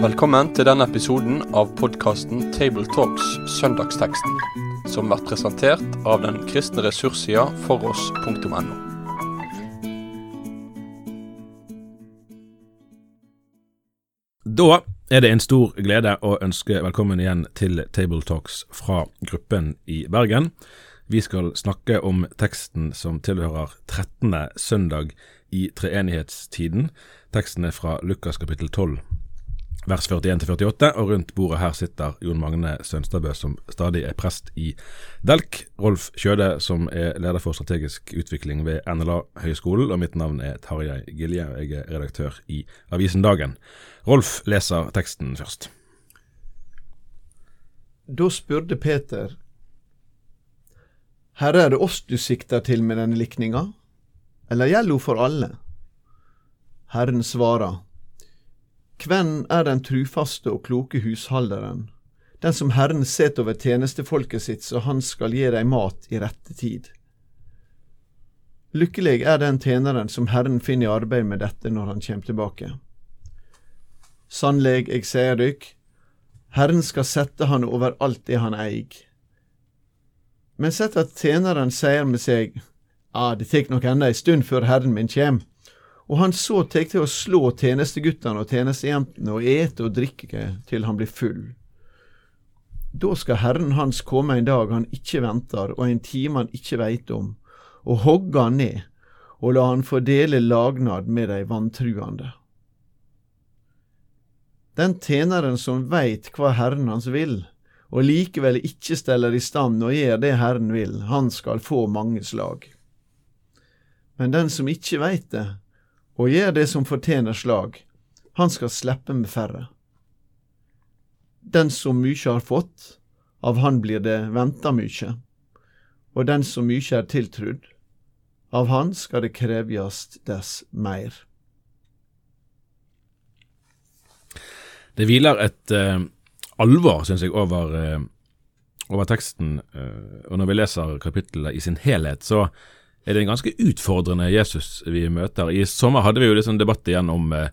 Velkommen til denne episoden av podkasten Tabletalks Søndagsteksten, som blir presentert av den kristne ressurssida foross.no. Da er det en stor glede å ønske velkommen igjen til Tabletalks fra gruppen i Bergen. Vi skal snakke om teksten som tilhører 13. søndag i treenighetstiden. Teksten er fra Lukas kapittel 12 vers 41-48, og rundt bordet her sitter Jon Magne Sønstadbø, som stadig er prest i Delk, Rolf Kjøde, som er leder for strategisk utvikling ved NLA-høgskolen, og mitt navn er Tarjei Gilje, og jeg er redaktør i avisen Dagen. Rolf leser teksten først. Da spurte Peter, Herre, er det oss du sikter til med denne likninga, eller gjelder hun for alle? Herren svarer, Hvem er den trufaste og kloke husholderen, den som Herren set over tjenestefolket sitt så han skal gi deg mat i rette tid? Lykkelig er den tjeneren som Herren finner i arbeid med dette når han kommer tilbake. Sannleg, eg sier dykk, Herren skal sette han over alt det han eig. Men sett at tjeneren sier med seg, ah, det tek nok enda ei stund før Herren min kjem, og han så tek til å slå tjenesteguttene og tjenestejentene og ete og drikke til han blir full. Da skal Herren hans komme en dag han ikke venter, og en time han ikke veit om, og hogge han ned, og la han få dele lagnad med de vantruende. Den tjeneren som veit hva Herren hans vil, og likevel ikke steller i stand og gjør det Herren vil, han skal få mange slag. Men den som ikke veit det, og gjør det som fortjener slag, han skal slippe med færre. Den som mykje har fått, av han blir det venta mykje, og den som mykje er tiltrudd, av han skal det krevjast dess meir. Det hviler et uh, alvor, syns jeg, over, uh, over teksten, uh, og når vi leser kapittelet i sin helhet, så er det en ganske utfordrende Jesus vi møter. I sommer hadde vi jo liksom debatt igjen om eh,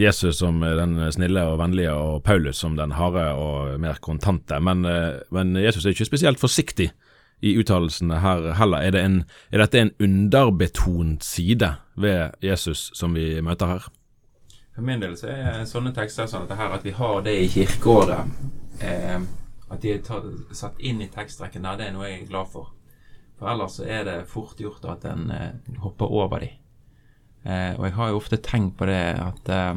Jesus som den snille og vennlige, og Paulus som den harde og mer kontante. Men, eh, men Jesus er ikke spesielt forsiktig i uttalelsene her heller. Er, det en, er dette en underbetont side ved Jesus som vi møter her? For min del så er sånne tekster sånn at, her, at vi har det i kirkeåret. Eh, at de er tatt, satt inn i tekstrekken der, det er noe jeg er glad for. For ellers så er det fort gjort at en eh, hopper over de. Eh, og jeg har jo ofte tenkt på det at eh,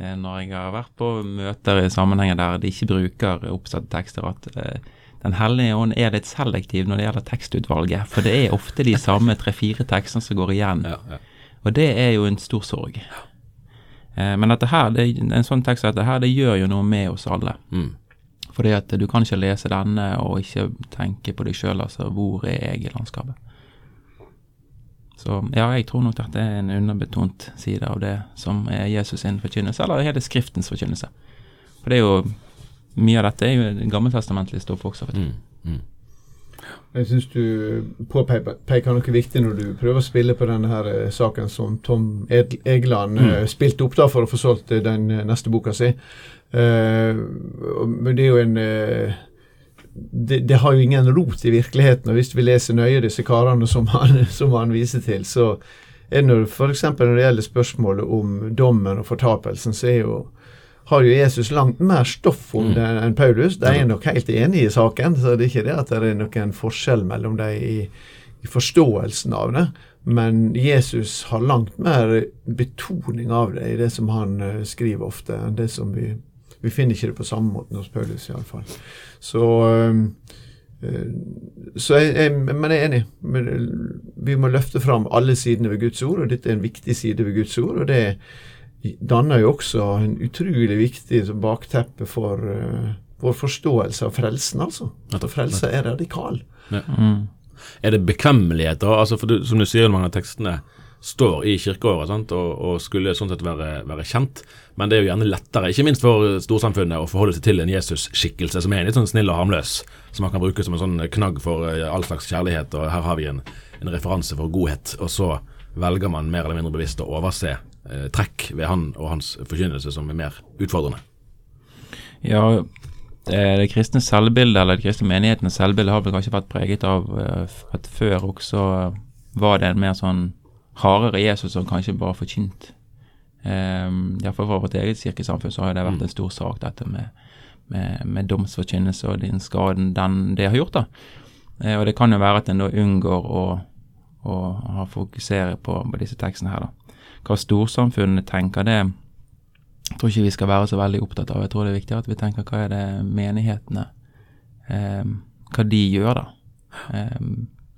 eh når jeg har vært på møter i sammenhenger der de ikke bruker oppsatte tekster, at eh, Den hellige ånd er litt selektiv når det gjelder tekstutvalget. For det er ofte de samme tre-fire tekstene som går igjen. Ja, ja. Og det er jo en stor sorg. Eh, men dette her, det, en sånn tekst som dette her, det gjør jo noe med oss alle. Mm. Fordi at du kan ikke lese denne og ikke tenke på deg sjøl, altså hvor er jeg i landskapet? Så ja, jeg tror nok at det er en underbetont side av det som er Jesus sin forkynnelse, eller hele Skriftens forkynnelse. For det er jo mye av dette er jo gammeltestamentlig stoff også. vet du. Mm, mm. Jeg syns du påpeker noe viktig når du prøver å spille på denne her eh, saken som Tom Egeland mm. Eh, spilte opp da for å få solgt eh, den neste boka si. Uh, men det er jo en uh, det, det, har jo ingen rot i virkeligheten. og Hvis vi leser nøye disse karene som han, som han viser til, så er det f.eks. når det gjelder spørsmålet om dommen og fortapelsen, så er jo, har jo Jesus langt mer stoff om mm. det enn Paulus. De er nok helt enige i saken, så det er ikke det at det er noen forskjell mellom dem i, i forståelsen av det. Men Jesus har langt mer betoning av det i det som han uh, skriver ofte, enn det som vi vi finner ikke det på samme måten hos Paulus, iallfall. Så øh, så jeg, jeg, men jeg er enig. Vi må løfte fram alle sidene ved Guds ord, og dette er en viktig side ved Guds ord. og Det danner jo også en utrolig viktig bakteppe for uh, vår forståelse av frelsen, altså. At frelse er radikal. Ja. Mm. Er det bekvemmelighet, da? Altså for du, som du sier mange av tekstene, står i kirkeåret sant? Og, og skulle sånn sett være, være, kjent. Men det er jo gjerne lettere, ikke minst for storsamfunnet, å forholde seg til en Jesus-skikkelse som er litt sånn snill og harmløs, som man kan bruke som en sånn knagg for eh, all slags kjærlighet. Og her har vi en, en referanse for godhet. Og så velger man mer eller mindre bevisst å overse eh, trekk ved han og hans forkynnelse som er mer utfordrende. Ja, det, kristne selvbildet, eller det kristne menighetens selvbilde, har vel kanskje vært preget av uh, at før også var det en mer sånn hardere Jesus som kanskje bare forkynt. Um, Iallfall for vårt eget kirkesamfunn så har det vært mm. en stor sak, dette med, med, med domsforkynnelse og den skaden den det har gjort. da. Og det kan jo være at en da unngår å, å fokusere på, på, disse tekstene her. da. Hva storsamfunnet tenker, det jeg tror ikke vi skal være så veldig opptatt av. Jeg tror det er viktig at vi tenker hva er det menighetene eh, Hva de gjør, da. Eh,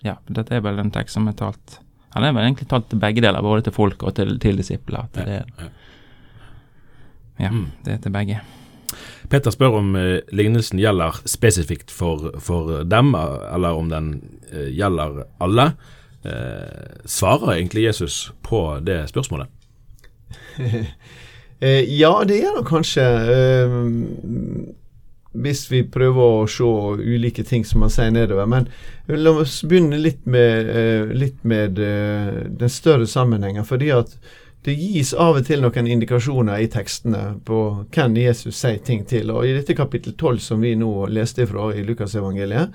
ja, dette er vel en tekst som er talt han er vel egentlig talt til begge deler, både til folk og til, til disipler. Til det, ja, mm. det er til begge. Peter spør om eh, lignelsen gjelder spesifikt for, for, dem, eller om den eh, gjelder alle. Uh, svarer egentlig Jesus på det spørsmålet? ja, det gjør han kanskje hvis vi prøver å se ulike ting som man sier nedover. Men la oss begynne litt med, eh, litt med eh, den større sammenhengen. fordi at det gis av og til noen indikasjoner i tekstene på hvem Jesus sier ting til. og I dette kapittel 12 som vi nå leste fra i Lukasevangeliet,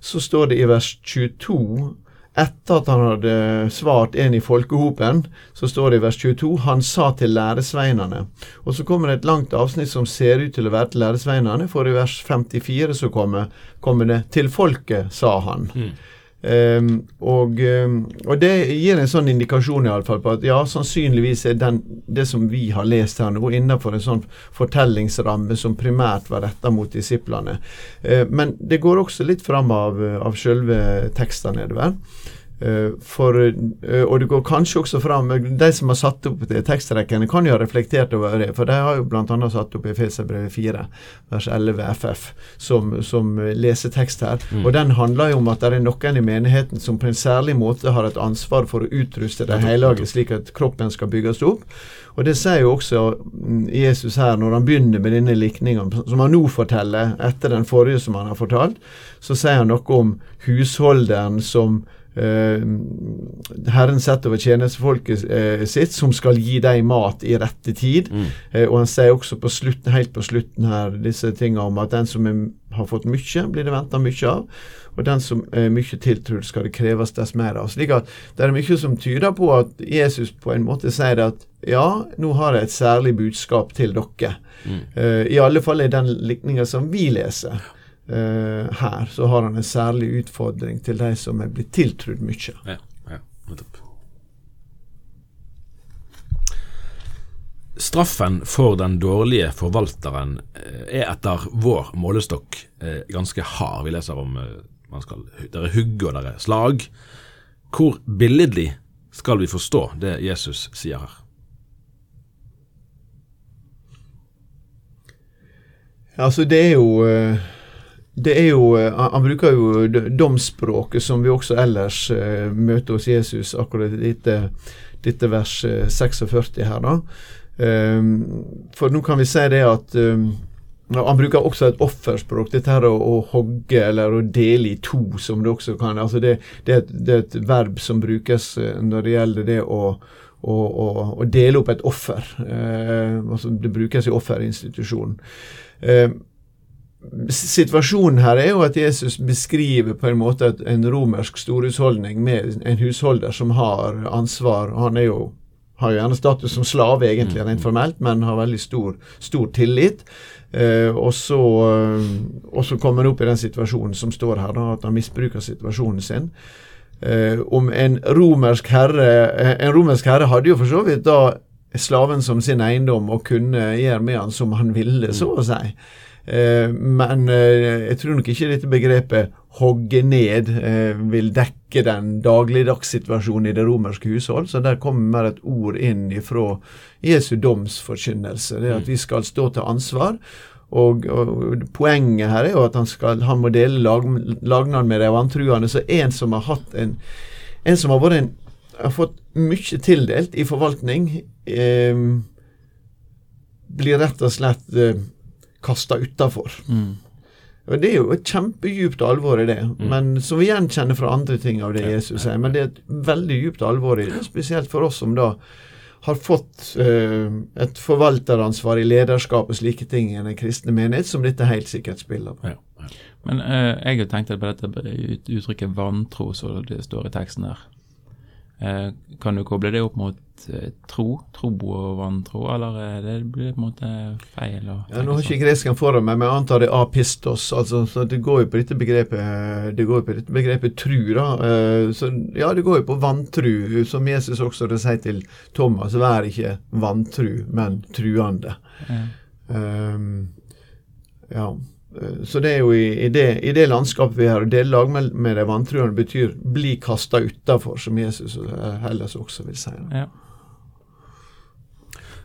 så står det i vers 22 etter at han hadde svart en i folkehopen, så står det i vers 22 han sa til læresveinene. Og så kommer det et langt avsnitt som ser ut til å være til læresveinene, for i vers 54 så kommer, kommer det 'til folket', sa han. Mm. Um, og, um, og, det gir en sånn indikasjon i alle fall på at ja, sannsynligvis er den, det som vi har lest her nå, innenfor en sånn fortellingsramme som primært var retta mot disiplene. Uh, men det går også litt fram av, av selve tekstene nedover. Eh, for, eh, og det går kanskje også fram De som har satt opp de tekstrekkene, kan jo ha reflektert over det. For de har jo bl.a. satt opp Efeserbrevet 4, vers 11 FF, som, som lesetekst her. Mm. Og den handler jo om at det er noen i menigheten som på en særlig måte har et ansvar for å utruste de hellige, slik at kroppen skal bygges opp. Og Det sier jo også mm, Jesus her, når han begynner med denne likningen, som han nå forteller, etter den forrige som han har fortalt, så sier han noe om husholderen som Herren setter over tjenestefolket uh, sitt, som skal gi dem mat i rette tid. Mm. Uh, og han sier også på slutten, helt på slutten her disse tingene om at den som er, har fått mye, blir det venta mye av. Og den som er mye tiltrodd, skal det kreves dess mer av. Slik at det er mye som tyder på at Jesus på en måte sier at ja, nå har jeg et særlig budskap til dere. Mm. I alle fall i den likninga som vi leser. Uh, her så har han en særlig utfordring til de som er blitt tiltrudd mye. Ja, ja, nettopp. Straffen for den dårlige forvalteren eh, er etter vår målestokk eh, ganske hard. Vi leser om man skal, det er og dere er slag. Hvor billedlig skal vi forstå det Jesus sier her? Altså, det er jo det er jo, eh, Han bruker jo domsspråket som vi også ellers uh, møter hos Jesus, akkurat dette, dette vers 46 eh, her. da. Um, for nå kan vi si det at um, han bruker også et offerspråk. Dette her å, å, hogge eller å dele i to, som det også kan altså det, det, er et, det, er et, verb som brukes når det gjelder det å, å, å dele opp et offer. Eh, altså det brukes i offerinstitusjonen. Uh, Situasjonen her er jo at Jesus beskriver på en måte en romersk storhusholdning med en husholder som har ansvar. Han er jo, har jo gjerne status som slave, egentlig, mm. rent formelt, men har veldig stor, stor tillit. Eh, og, så, eh, og så kommer han opp i den situasjonen som står her, da, at han misbruker situasjonen sin. Eh, om en romersk herre eh, En romersk herre hadde jo for så vidt da slaven som sin eiendom og kunne gjøre med han som han ville, så å si. Eh, men eh, jeg tror nok ikke dette begrepet 'hogge ned' eh, vil dekke den dagligdagssituasjonen i det romerske hushold. Så der kommer mer et ord inn ifra Jesu domsforkynnelse. Det at vi skal stå til ansvar. Og, og, Poenget her er jo at han, skal, han må dele lag, lagnad med de vantruende. Så en som har hatt en, en som har en har fått mye tildelt i forvaltning, eh, blir rett og slett eh, kasta utafor. Mm. Det er jo et kjempedjupt alvor i det, Mm. men som vi gjenkjenner fra andre ting av det Jesus sier. Men det er et veldig djupt alvor i det, spesielt for oss som da har fått eh, et forvalteransvar i lederskap og slike ting i den kristne menighet, som dette helt sikkert spiller på. Ja, ja. Men eh, jeg har tenkt på dette uttrykket vantro, som det står i teksten her. Eh, kan du koble det opp mot eh, tro, tro og vantro, eller er det blir på en måte feil? Ja, nå har ikke sånn? gresken foran meg, men jeg antar det er apistos. altså så Det går jo på dette begrepet det går jo på dette begrepet tru. da, eh, så Ja, det går jo på vantru, som Jesus også det sier til Thomas. Vær ikke vantru, men truende. Ja. Um, ja. Eh, Så det er jo i, i, det, i det landskapet vi har, og det lag med, med de vantruende betyr bli kasta utafor, som Jesus eh, Hellas også vil si. Ja.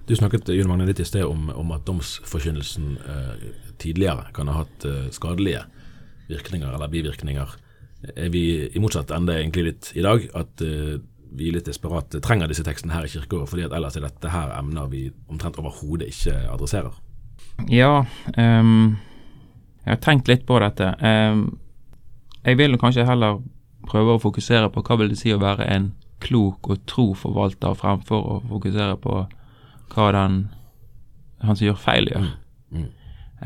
Du snakket Jon Magne, litt i sted om, om at domsforkynnelsen eh, tidligere kan ha hatt eh, skadelige virkninger eller bivirkninger. Er vi i motsatt ende egentlig litt i dag, at eh, vi litt desperat trenger disse tekstene her i kirkeåret, fordi at ellers er dette her emner vi omtrent overhodet ikke adresserer? Ja, ehm, jeg har tenkt litt på dette. Ehm, jeg vil kanskje heller prøve å fokusere på hva vil det si å være en klok og tro forvalter, fremfor å fokusere på hva den han som gjør feil, gjør. Mm.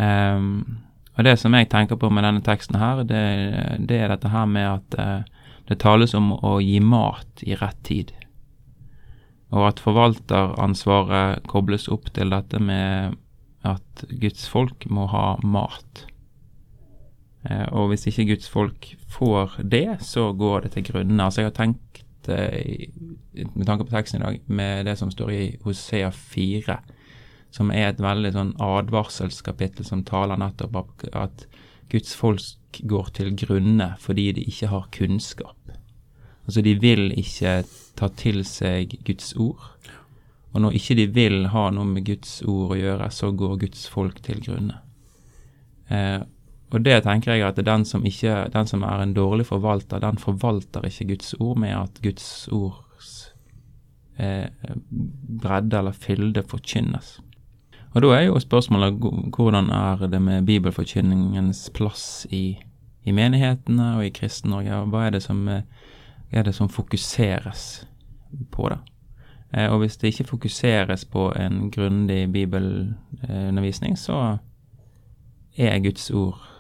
Um, og det som jeg tenker på med denne teksten her, det, det er dette her med at eh, det tales om å gi mat i rett tid. Og at forvalteransvaret kobles opp til dette med at Guds folk må ha mat. Eh, og hvis ikke Guds folk får det, så går det til grunne. Altså jeg har tenkt, eh, med tanke på teksten i dag, med det som står i Hosea 4, som er et veldig sånn advarselskapittel som taler nettopp om at Guds folk går til grunne fordi de ikke har kunnskap. Altså de vil ikke ta til seg Guds ord. Og når ikke de vil ha noe med Guds ord å gjøre, så går Guds folk til grunne. Eh, og det tenker jeg at den som, ikke, den som er en dårlig forvalter, den forvalter ikke Guds ord med at Guds ords eh, bredde eller fylde forkynnes. Og da er jo spørsmålet hvordan er det med bibelforkynningens plass i, i menighetene og i Kristen-Norge? Hva er det som, eh, er det som fokuseres på det? Eh, og hvis det ikke fokuseres på en grundig bibelundervisning, så er Guds ord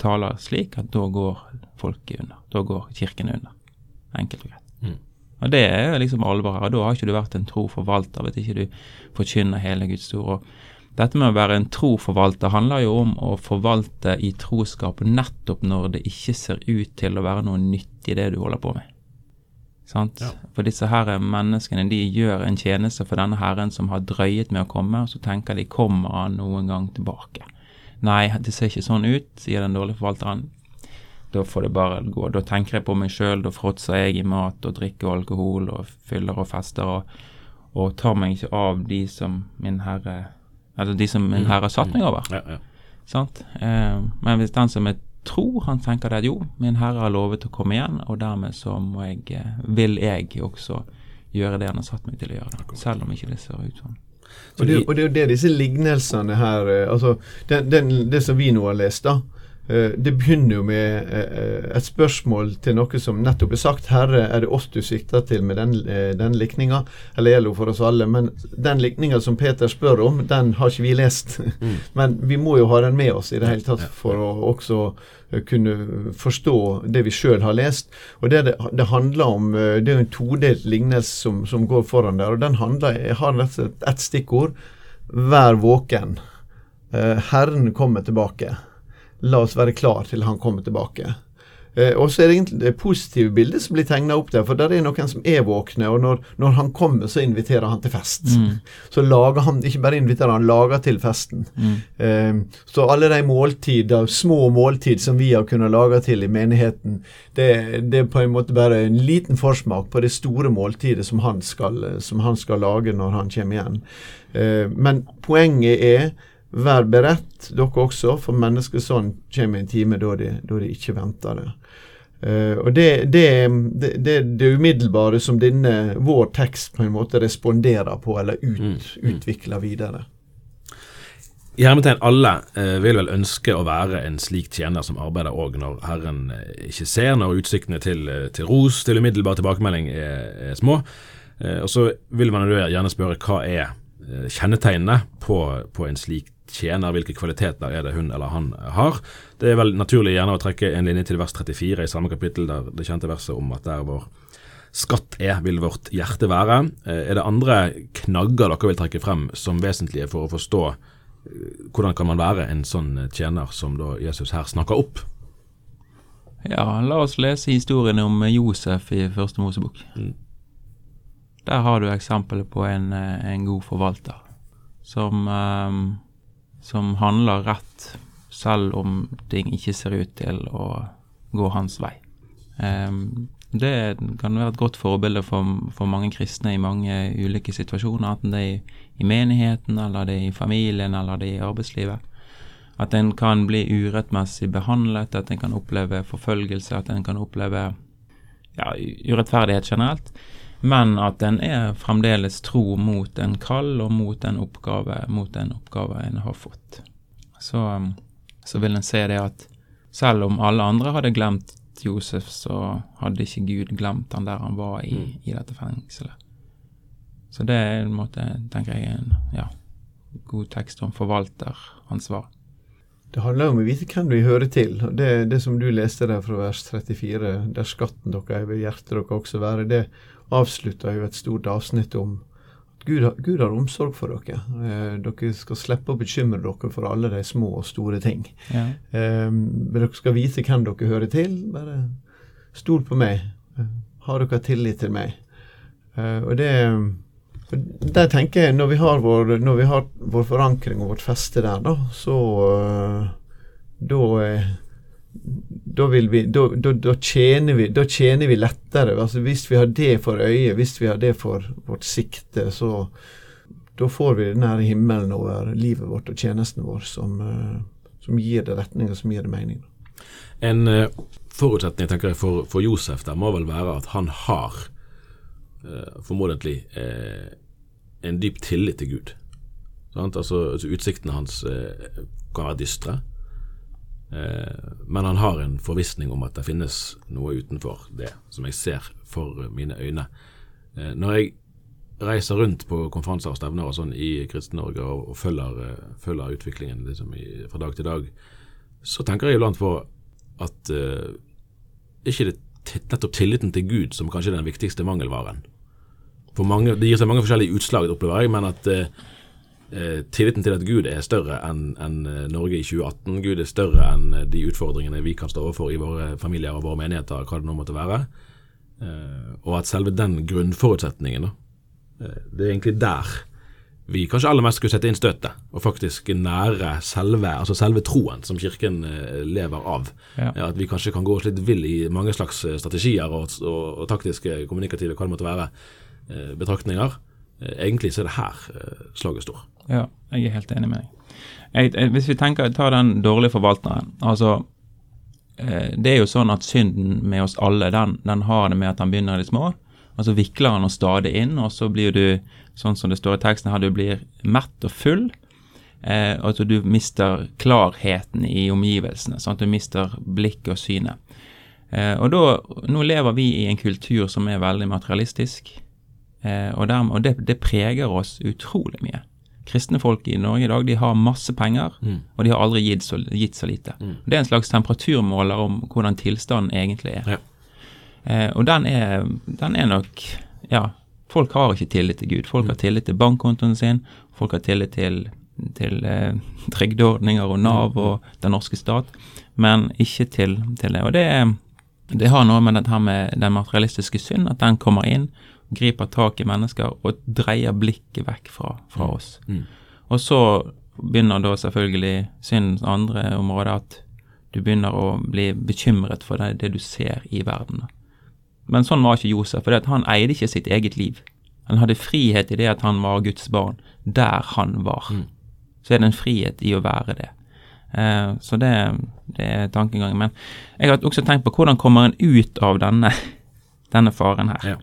taler slik at da går folket under. Da går kirken under. Enkelt og greit. Mm. Og det er liksom alvoret og Da har ikke du vært en tro forvalter hvis ikke du forkynner hele Guds ord. Og dette med å være en tro forvalter handler jo om å forvalte i troskap nettopp når det ikke ser ut til å være noe nyttig i det du holder på med. Sant? Ja. For disse her menneskene de gjør en tjeneste for denne Herren som har drøyet med å komme, og så tenker de kommer han noen gang tilbake. Nei, det ser ikke sånn ut, sier den dårlige forvalteren. Da får det bare gå. Da tenker jeg på meg sjøl, da fråtser jeg i mat og drikker alkohol og fyller og fester og, og tar meg ikke av de som min herre Altså de som min herre har satt meg over. Ja, ja. Sant? Eh, men hvis den som er tro, han tenker det at jo, min herre har lovet å komme igjen, og dermed så må jeg, eh, vil jeg også gjøre det han har satt meg til å gjøre. Selv om ikke det ser ut sånn. Og det, og det er jo det disse lignelsene her eh, altså den, den, Det som vi nå har lest, da. Eh, Det begynner jo med eh, et spørsmål til noe som nettopp er sagt. Herre, er det oss du sikter til med den, eh, den likninga? Eller gjelder jo for oss alle? Men den likninga som Peter spør om, den har ikke vi lest. Mm. Men vi må jo ha den med oss i det hele tatt for å også kunne forstå det vi sjøl har lest. Og det det, det handler om, det er jo en todelt lignelse som, som går foran der. og Den handler, jeg har rett og slett ett stikkord. Vær våken. Herren kommer tilbake. La oss være klar til han kommer tilbake. Eh, og så er det egentlig det positive bildet som blir tegna opp der, for der er noen som er våkne. Og når, når han kommer, så inviterer han til fest. Mm. Så lager han, ikke bare inviterer han, lager til festen. Mm. Eh, så alle de måltider, små måltid som vi har kunnet lage til i menigheten, det, det er på en måte bare en liten forsmak på det store måltidet som han skal, som han skal lage når han kommer igjen. Eh, men poenget er Vær beredt, dere også, for menneskesønnen kommer i en time da de, da de ikke venter det. Uh, og det, det, det, det, det umiddelbare som denne, vår tekst på en måte responderer på, eller ut, Mm, mm. utvikler videre. I hermetegn alle eh, vil vel ønske å være en slik tjener som arbeider òg når Herren eh, ikke ser, når utsiktene til, eh, til ros, til umiddelbar tilbakemelding er, er små. Eh, og så vil man gjerne spørre hva er eh, kjennetegnene på, på en slik tjener, hvilke kvaliteter er det hun eller han har. Det er vel naturlig gjerne å trekke en linje til vers 34 i samme kapittel, der det kjente verset om at der vår skatt er, vil vårt hjerte være. Eh, Er det andre knagger dere vil trekke frem som vesentlige for å forstå eh, hvordan kan man være en sånn tjener som da Jesus her snakker opp? Ja, la oss lese historien om Josef i Første Mosebok. Mm. Der har du eksempelet på en, eh, en god forvalter som, ehm, som handler rett selv om ting ikke ser ut til å gå hans vei. Ehm, det kan være et godt forbilde for, for mange kristne i mange ulike situasjoner, enten det er i, i menigheten, eller det er i familien, eller det er i arbeidslivet. At en kan bli urettmessig behandlet, at en kan oppleve forfølgelse, at en kan oppleve ja, urettferdighet generelt. Men at en er fremdeles tro mot en kall og mot en oppgave, mot den oppgave en har fått. Så, så vil en se det at selv om alle andre hadde glemt Josef, så hadde ikke Gud glemt han der han var i, i dette fengselet. Så det er en måte, tenker jeg, en ja, god tekst om forvalteransvar. Det handler om å vite hvem vi hører til. Det, det som du leste der fra vers 34, der skatten dere er ved hjertet dere også være, det avslutter jo et stort avsnitt om at Gud, Gud har omsorg for dere. Eh, dere skal slippe å bekymre dere for alle de små og store ting. Ja. Eh, dere skal vite hvem dere hører til. Bare stol på meg. Eh, Har dere tillit til meg? Eh, og det Der tenker jeg, når vi har vår, vi har vår forankring og vårt feste der, da, så Da eh, da, vi, da, da, da, tjener vi, da tjener vi lettere. Altså hvis vi har det for øyet, hvis vi har det for vårt sikte, så da får vi den himmelen over livet vårt og tjenesten vår som, eh, som gir det retning og som gir det mening. En eh, forutsetning tenker jeg for, for Josef der må vel være at han har eh, formodentlig en dyp tillit til Gud. Altså, altså Utsiktene hans kan være dystre, men han har en forvissning om at det finnes noe utenfor det som jeg ser for mine øyne. Eh, når jeg reiser rundt på konferanser og stevner og sånn i Kristen-Norge og, og følger, eh, følger utviklingen liksom i, fra dag til dag, så tenker jeg iblant på at uh, ikke det er nettopp tilliten til Gud som kanskje er den viktigste mangelvaren. For mange, Det gir seg mange forskjellige utslag, opplever jeg, men at eh, eh, tilliten til at Gud er større enn enn, eh, Norge i 2018, Gud er større enn eh, de utfordringene vi kan stå overfor i våre familier og våre menigheter, hva det nå måtte være, eh, og at selve den grunnforutsetningen, da, eh, det er egentlig der vi kanskje aller mest skulle sette inn støtet, og faktisk nære selve, altså selve troen som Kirken lever av. Ja. At vi kanskje kan gå oss litt vill i mange slags strategier og, og, og taktiske, kommunikative, hva det måtte være, eh, betraktninger. Eh, egentlig så er det her eh, slaget står. Ja, jeg er helt enig med deg. Hvis vi tenker, tar den dårlige forvalteren altså eh, Det er jo sånn at synden med oss alle, den, den har det med at han begynner i det små. Og så vikler han oss stadig inn, og så blir du, sånn som det står i teksten her, du blir mett og full. Eh, og at du mister klarheten i omgivelsene. sånn at du mister blikket og synet. Eh, og da, nå lever vi i en kultur som er veldig materialistisk. Eh, og dermed, og det, det preger oss utrolig mye. Kristne folk i Norge i dag de har masse penger, og de har aldri gitt så, gitt så lite. Det er en slags temperaturmåler om hvordan tilstanden egentlig er. Ja. Eh, og den er, den er nok Ja, folk har ikke tillit til Gud. Folk har tillit til bankkontoen sin, folk har tillit til, til eh, trygdeordninger og Nav og den norske stat, men ikke til, til det. Og det, det har noe med dette her med den materialistiske synd, at den kommer inn, griper tak i mennesker og dreier blikket vekk fra, fra oss. Mm. Og så begynner da selvfølgelig syndens andre område at du begynner å bli bekymret for det, det du ser i verden. Men sånn var ikke Josef, for han eide ikke sitt eget liv. Han hadde frihet i det at han var Guds barn, der han var. Så er det en frihet i å være det. Eh, så det, det er tankegangen. Men jeg har også tenkt på hvordan kommer en ut av denne, denne faren her. Ja.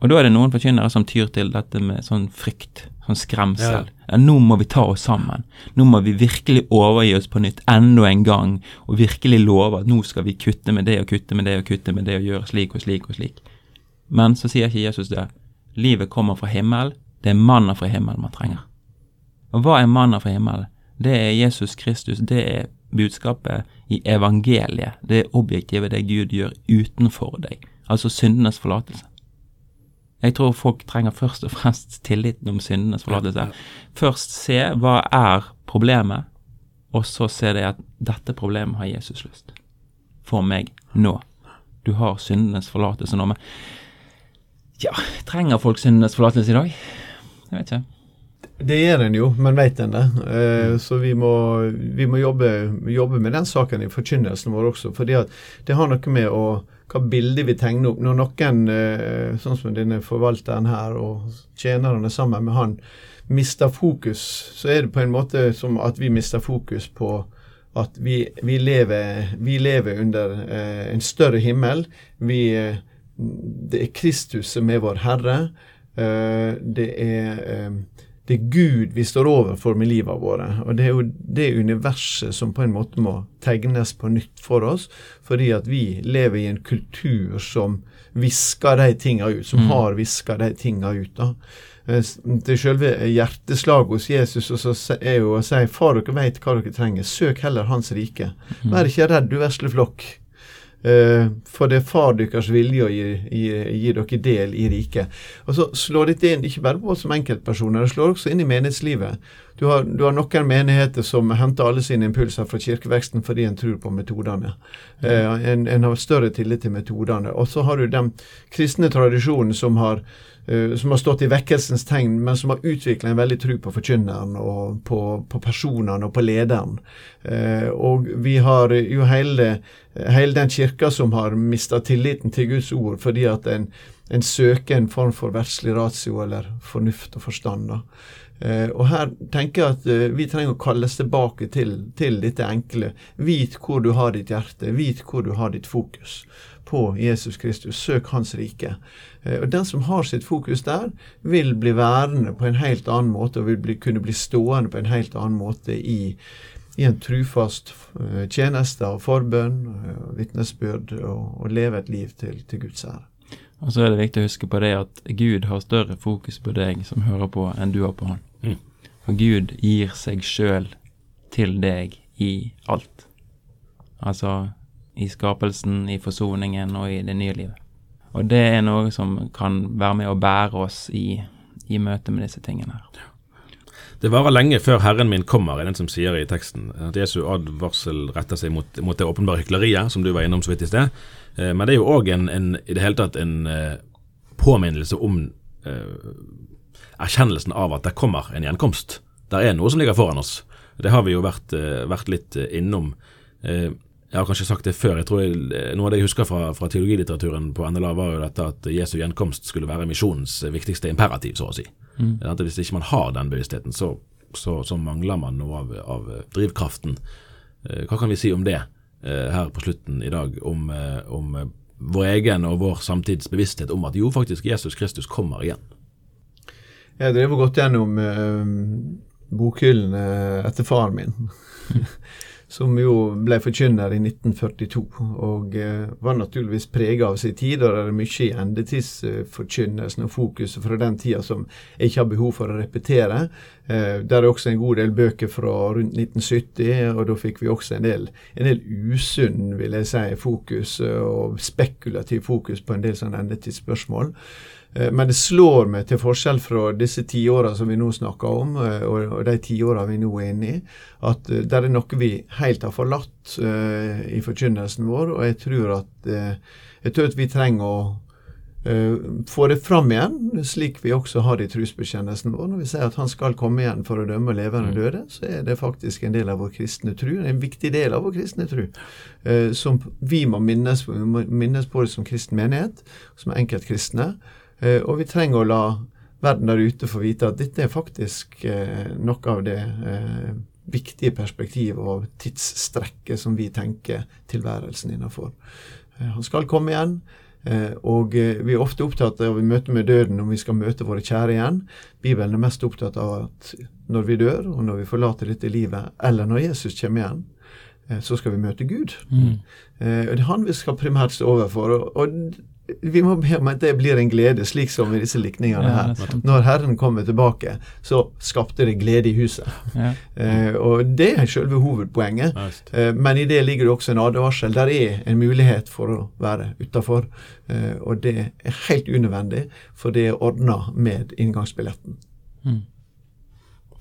Og da er det noen forkynnere som tyr til dette med sånn frykt, sånn skremsel. Ja. Ja, nå må vi ta oss sammen. Nå må vi virkelig overgi oss på nytt enda en gang, og virkelig love at nå skal vi kutte med det og kutte med det og kutte med det og gjøre slik og slik og slik. Men så sier ikke Jesus det. Livet kommer fra himmelen. Det er mannen fra himmelen man trenger. Og hva er mannen fra himmelen? Det er Jesus Kristus. Det er budskapet i evangeliet. Det er objektivet det Gud gjør utenfor deg. Altså syndenes forlatelse. Jeg tror folk trenger først og fremst tilliten om syndenes forlatelse. Først se hva er problemet, og så se det at dette problemet har Jesus lyst For meg nå. Du har syndenes forlatelse nå. Men ja, trenger folk syndenes forlatelse i dag? Jeg vet ikke. Det gjør en jo, men vet en det? Eh, så vi må, vi må jobbe, jobbe med den saken i forkynnelsen vår også. fordi det har noe med å, hva bilde vi tegner opp. Når noen, eh, sånn som denne forvalteren her og tjenerne sammen med han, mister fokus, så er det på en måte som at vi mister fokus på at vi, vi, lever, vi lever under eh, en større himmel. Vi, eh, det er Kristus som er vår Herre. Det er det er Gud vi står overfor med livet våre. Og det er jo det universet som på en måte må tegnes på nytt for oss, fordi at vi lever i en kultur som visker de tinga ut, som Mm. har viska de tinga ut. da. Til Det selve hjerteslaget hos Jesus og så er jo å si far dere vet hva dere trenger, søk heller Hans rike. Vær ikke redd, du vesle flokk. Eh, for det er far deres vilje å gi, gi, gi dere del i riket. Og så slår dette inn ikke bare på oss som enkeltpersoner, det slår også inn i menighetslivet. Du har, du har noen menigheter som henter alle sine impulser fra kirkeveksten fordi en tror på metodene. Eh, en, en har større tillit til metodene. Og så har du den kristne tradisjonen som har eh, som har stått i vekkelsens tegn, men som har utvikla en veldig tro på forkynneren og på, på personene og på lederen. Eh, og vi har jo hele, hele den kirka som har mista tilliten til Guds ord fordi at en, en søker en form for verdslig ratio eller fornuft og forstand. da. Eh, og her tenker jeg at eh, vi trenger å kalles tilbake til, til dette enkle. Vit hvor du har ditt hjerte, vit hvor du har ditt fokus på Jesus Kristus. Søk Hans rike. Eh, og Den som har sitt fokus der, vil bli værende på en helt annen måte, og vil bli, kunne bli stående på en helt annen måte i, i en trufast tjeneste av forbønn, vitnesbyrd, og, og leve et liv til, til Guds ære. Og så er det viktig å huske på det at Gud har større fokus på deg som hører på, enn du har på han. Mm. For Gud gir seg sjøl til deg i alt. Altså i skapelsen, i forsoningen og i det nye livet. Og det er noe som kan være med å bære oss i, i møte med disse tingene her. Det varer lenge før Herren min kommer, er den som sier i teksten. At Jesu advarsel retter seg mot, mot det åpenbare hykleriet, som du var innom så vidt i sted. Eh, men det er jo òg en, en, i det hele tatt en eh, påminnelse om eh, erkjennelsen av at det kommer en gjenkomst. Det er noe som ligger foran oss. Det har vi jo vært, eh, vært litt eh, innom. Eh, jeg har kanskje sagt det før. jeg tror jeg, Noe av det jeg husker fra, fra teologilitteraturen på NLA, var jo dette at Jesu gjenkomst skulle være misjonens viktigste imperativ, så å si. Mm. Hvis ikke man har den bevisstheten, så, så, så mangler man noe av, av drivkraften. Hva kan vi si om det her på slutten i dag? Om, om vår egen og vår samtids bevissthet om at jo, faktisk Jesus Kristus kommer igjen. Jeg drev og gått gjennom eh, bokhyllene etter faren min, som jo ble forkynner i 1942, og eh, var naturligvis prega av sin tid. Og det er mye i endetidsforkynnelsen og fokuset fra den tida som jeg ikke har behov for å repetere. Eh, der er også en god del bøker fra rundt 1970, og da fikk vi også en del, en del usunn, vil jeg si, fokus eh, og spekulativ fokus på en del sånne endetidsspørsmål. Eh, Men det slår meg, til forskjell fra disse tiåra som vi nå snakker om, eh, og de tiåra vi nå er inne i, at det er noe vi helt har forlatt eh, i forkynnelsen vår. Og jeg tror at, eh, jeg tror at vi trenger å eh, få det fram igjen, slik vi også har det i trosbekjennelsen vår. Når vi sier at han skal komme igjen for å dømme levende og døde, så er det faktisk en del av vår kristne tru, En viktig del av vår kristne tro. eh, som vi må minnes, minnes på det som kristen menighet, som enkeltkristne. Eh, og vi trenger å la verden der ute få vite at dette er faktisk eh, noe av det eh, viktige perspektiv og tidsstrekket som vi tenker tilværelsen innenfor. Eh, han skal komme igjen. Eh, og vi er ofte opptatt av i møte med døden om vi skal møte våre kjære igjen. Bibelen er mest opptatt av at når vi dør, og når vi forlater dette livet, eller når Jesus kommer igjen, så skal vi møte Gud. Mm. Det er han vi skal primært stå overfor. Og vi må be om at det blir en glede, slik som i disse likningene her. Når Herren kommer tilbake, så skapte det glede i huset. Ja. Eh, og det er selve hovedpoenget. Eh, men i det ligger det også en advarsel. Der er en mulighet for å være utafor. Eh, og det er helt unødvendig, for det er ordna med inngangsbilletten. Mm.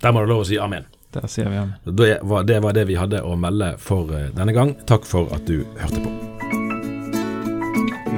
Der må du lov å si amen. Der sier vi amen. Det var, det var det vi hadde å melde for eh, denne gang. Takk for at du hørte på.